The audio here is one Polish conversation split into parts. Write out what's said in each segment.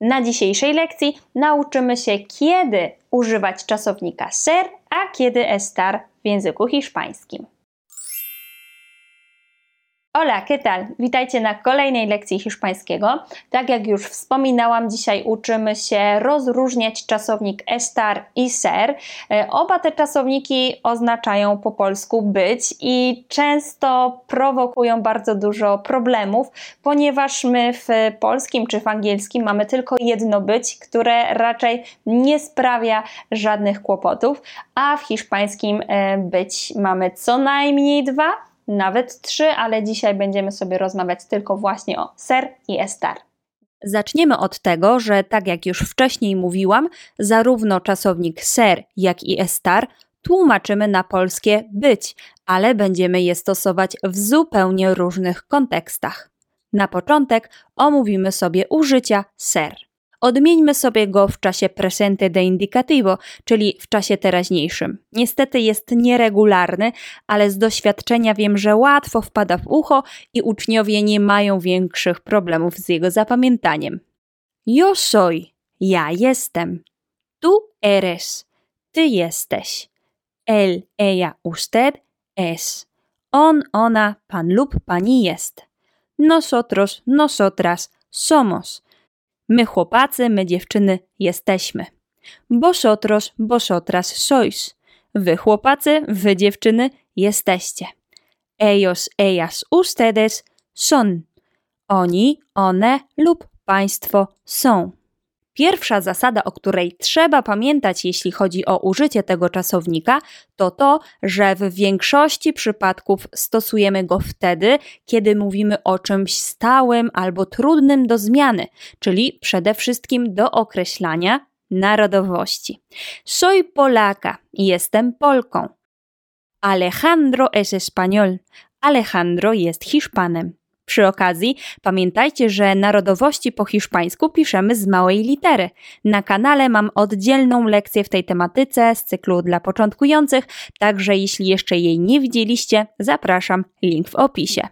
Na dzisiejszej lekcji nauczymy się, kiedy używać czasownika ser, a kiedy estar w języku hiszpańskim. Hola, ¿qué tal? Witajcie na kolejnej lekcji hiszpańskiego. Tak jak już wspominałam, dzisiaj uczymy się rozróżniać czasownik estar i ser. E, oba te czasowniki oznaczają po polsku być i często prowokują bardzo dużo problemów, ponieważ my w polskim czy w angielskim mamy tylko jedno być, które raczej nie sprawia żadnych kłopotów, a w hiszpańskim e, być mamy co najmniej dwa nawet trzy, ale dzisiaj będziemy sobie rozmawiać tylko właśnie o ser i estar. Zaczniemy od tego, że tak jak już wcześniej mówiłam, zarówno czasownik ser, jak i estar tłumaczymy na polskie być, ale będziemy je stosować w zupełnie różnych kontekstach. Na początek omówimy sobie użycia ser. Odmieńmy sobie go w czasie presente de indicativo, czyli w czasie teraźniejszym. Niestety jest nieregularny, ale z doświadczenia wiem, że łatwo wpada w ucho i uczniowie nie mają większych problemów z jego zapamiętaniem. Yo soy, ja jestem. Tu eres, ty jesteś. Él, ella, usted es. On, ona, pan lub pani jest. Nosotros, nosotras somos. My chłopacy, my dziewczyny jesteśmy. Vosotros, vosotras sois. Wy chłopacy, wy dziewczyny jesteście. Ellos, ellas, ustedes son. Oni, one lub państwo są. Pierwsza zasada, o której trzeba pamiętać, jeśli chodzi o użycie tego czasownika, to to, że w większości przypadków stosujemy go wtedy, kiedy mówimy o czymś stałym albo trudnym do zmiany, czyli przede wszystkim do określania narodowości. Soy Polaka, jestem Polką. Alejandro es español. Alejandro jest Hiszpanem. Przy okazji pamiętajcie, że narodowości po hiszpańsku piszemy z małej litery. Na kanale mam oddzielną lekcję w tej tematyce z cyklu dla początkujących, także jeśli jeszcze jej nie widzieliście, zapraszam, link w opisie.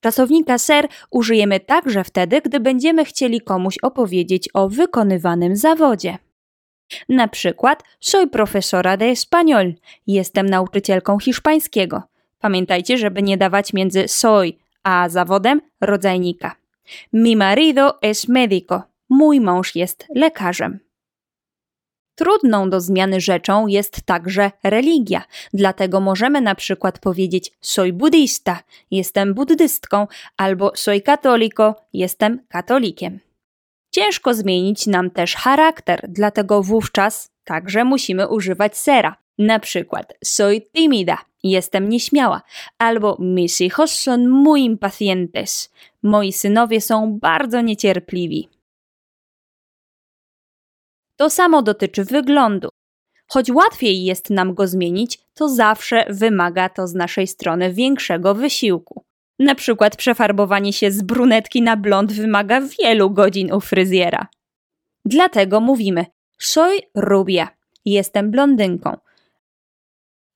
Czasownika ser użyjemy także wtedy, gdy będziemy chcieli komuś opowiedzieć o wykonywanym zawodzie. Na przykład, soy profesora de español, jestem nauczycielką hiszpańskiego. Pamiętajcie, żeby nie dawać między soy a zawodem rodzajnika. Mi marido es médico. Mój mąż jest lekarzem. Trudną do zmiany rzeczą jest także religia, dlatego możemy na przykład powiedzieć soy budista, jestem buddystką, albo soy católico, jestem katolikiem. Ciężko zmienić nam też charakter, dlatego wówczas także musimy używać sera. Na przykład soy tímida, jestem nieśmiała, albo mis hijos son muy impacientes, moi synowie są bardzo niecierpliwi. To samo dotyczy wyglądu. Choć łatwiej jest nam go zmienić, to zawsze wymaga to z naszej strony większego wysiłku. Na przykład przefarbowanie się z brunetki na blond wymaga wielu godzin u fryzjera. Dlatego mówimy soy rubia, jestem blondynką,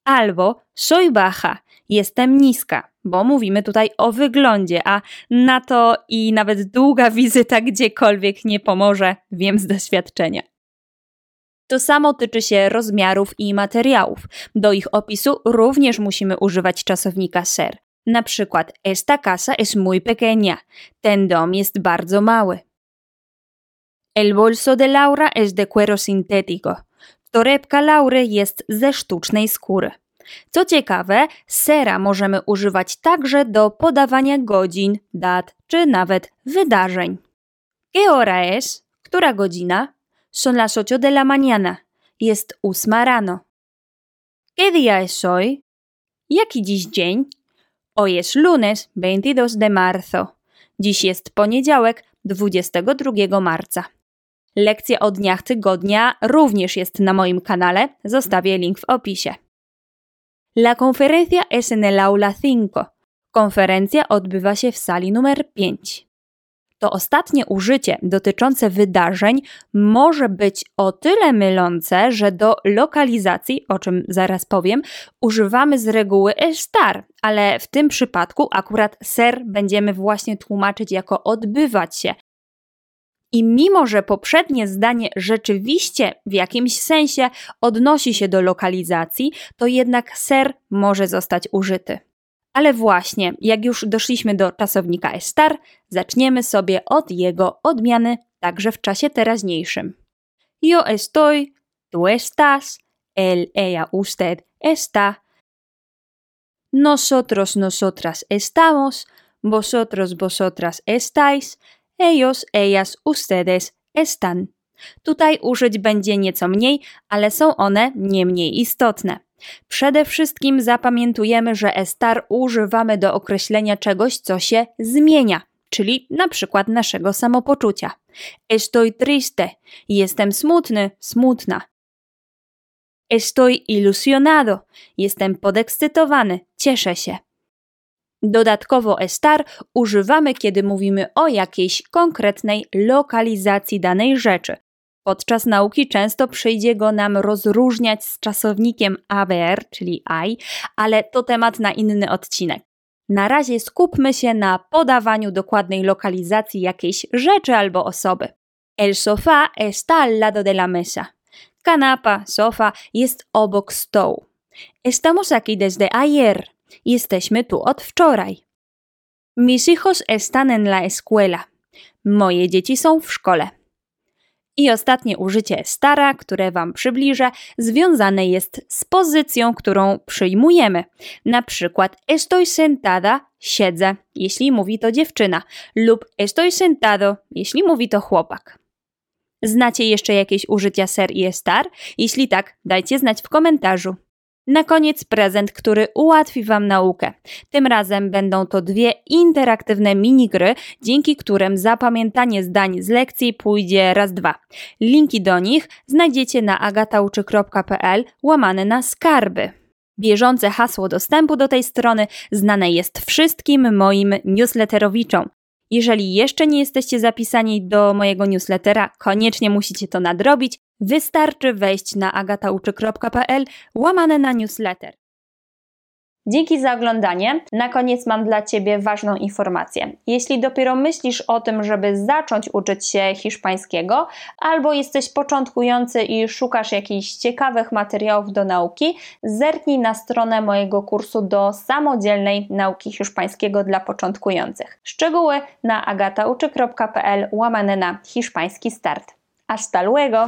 albo soy baja, jestem niska, bo mówimy tutaj o wyglądzie, a na to i nawet długa wizyta gdziekolwiek nie pomoże, wiem z doświadczenia. To samo tyczy się rozmiarów i materiałów. Do ich opisu również musimy używać czasownika ser. Na przykład, esta casa es muy pequeña. Ten dom jest bardzo mały. El bolso de Laura es de cuero sintético. Torebka Laury jest ze sztucznej skóry. Co ciekawe, sera możemy używać także do podawania godzin, dat czy nawet wydarzeń. ¿Qué hora es? Która godzina? Son las ocho de la mañana. Jest ósma rano. ¿Qué día es hoy? Jaki dziś dzień? Hoy es lunes 22 de marzo. Dziś jest poniedziałek 22 marca. Lekcja o dniach tygodnia również jest na moim kanale, zostawię link w opisie. La conferencia es en el aula 5. Konferencja odbywa się w sali numer 5. To ostatnie użycie dotyczące wydarzeń może być o tyle mylące, że do lokalizacji, o czym zaraz powiem, używamy z reguły estar, ale w tym przypadku akurat ser będziemy właśnie tłumaczyć jako odbywać się, I mimo, że poprzednie zdanie rzeczywiście w jakimś sensie odnosi się do lokalizacji, to jednak ser może zostać użyty. Ale właśnie, jak już doszliśmy do czasownika estar, zaczniemy sobie od jego odmiany także w czasie teraźniejszym. Yo estoy, tú estás, él, ella, usted está. Nosotros, nosotras estamos, vosotros, vosotras estáis, ellos, ellas, ustedes están. Tutaj użyć będzie nieco mniej, ale są one nie mniej istotne. Przede wszystkim zapamiętujemy, że estar używamy do określenia czegoś, co się zmienia, czyli na przykład naszego samopoczucia. Estoy triste, jestem smutny, smutna. Estoy ilusionado, jestem podekscytowany, cieszę się. Dodatkowo estar używamy, kiedy mówimy o jakiejś konkretnej lokalizacji danej rzeczy. Podczas nauki często przyjdzie go nam rozróżniać z czasownikiem haber, czyli I, ale to temat na inny odcinek. Na razie skupmy się na podawaniu dokładnej lokalizacji jakiejś rzeczy albo osoby. El sofá está al lado de la mesa. Kanapa, sofa jest obok stołu. Estamos aquí desde ayer. Jesteśmy tu od wczoraj. Mis hijos están en la escuela. Moje dzieci są w szkole. I ostatnie użycie stara, które Wam przybliżę, związane jest z pozycją, którą przyjmujemy. Na przykład estoy sentada, siedzę, jeśli mówi to dziewczyna, lub estoy sentado, jeśli mówi to chłopak. Znacie jeszcze jakieś użycia ser i estar? Jeśli tak, dajcie znać w komentarzu. Na koniec prezent, który ułatwi Wam naukę. Tym razem będą to dwie interaktywne minigry, dzięki którym zapamiętanie zdań z lekcji pójdzie raz dwa. Linki do nich znajdziecie na agatauczy.pl łamane na skarby. Bieżące hasło dostępu do tej strony znane jest wszystkim moim newsletterowiczom. Jeżeli jeszcze nie jesteście zapisani do mojego newslettera, koniecznie musicie to nadrobić. Wystarczy wejść na agatauczy.pl łamane na newsletter. Dzięki za oglądanie. Na koniec mam dla Ciebie ważną informację. Jeśli dopiero myślisz o tym, żeby zacząć uczyć się hiszpańskiego, albo jesteś początkujący i szukasz jakichś ciekawych materiałów do nauki, zerknij na stronę mojego kursu do samodzielnej nauki hiszpańskiego dla początkujących. Szczegóły na agatauczy.pl łamane na hiszpański start. Hasta luego!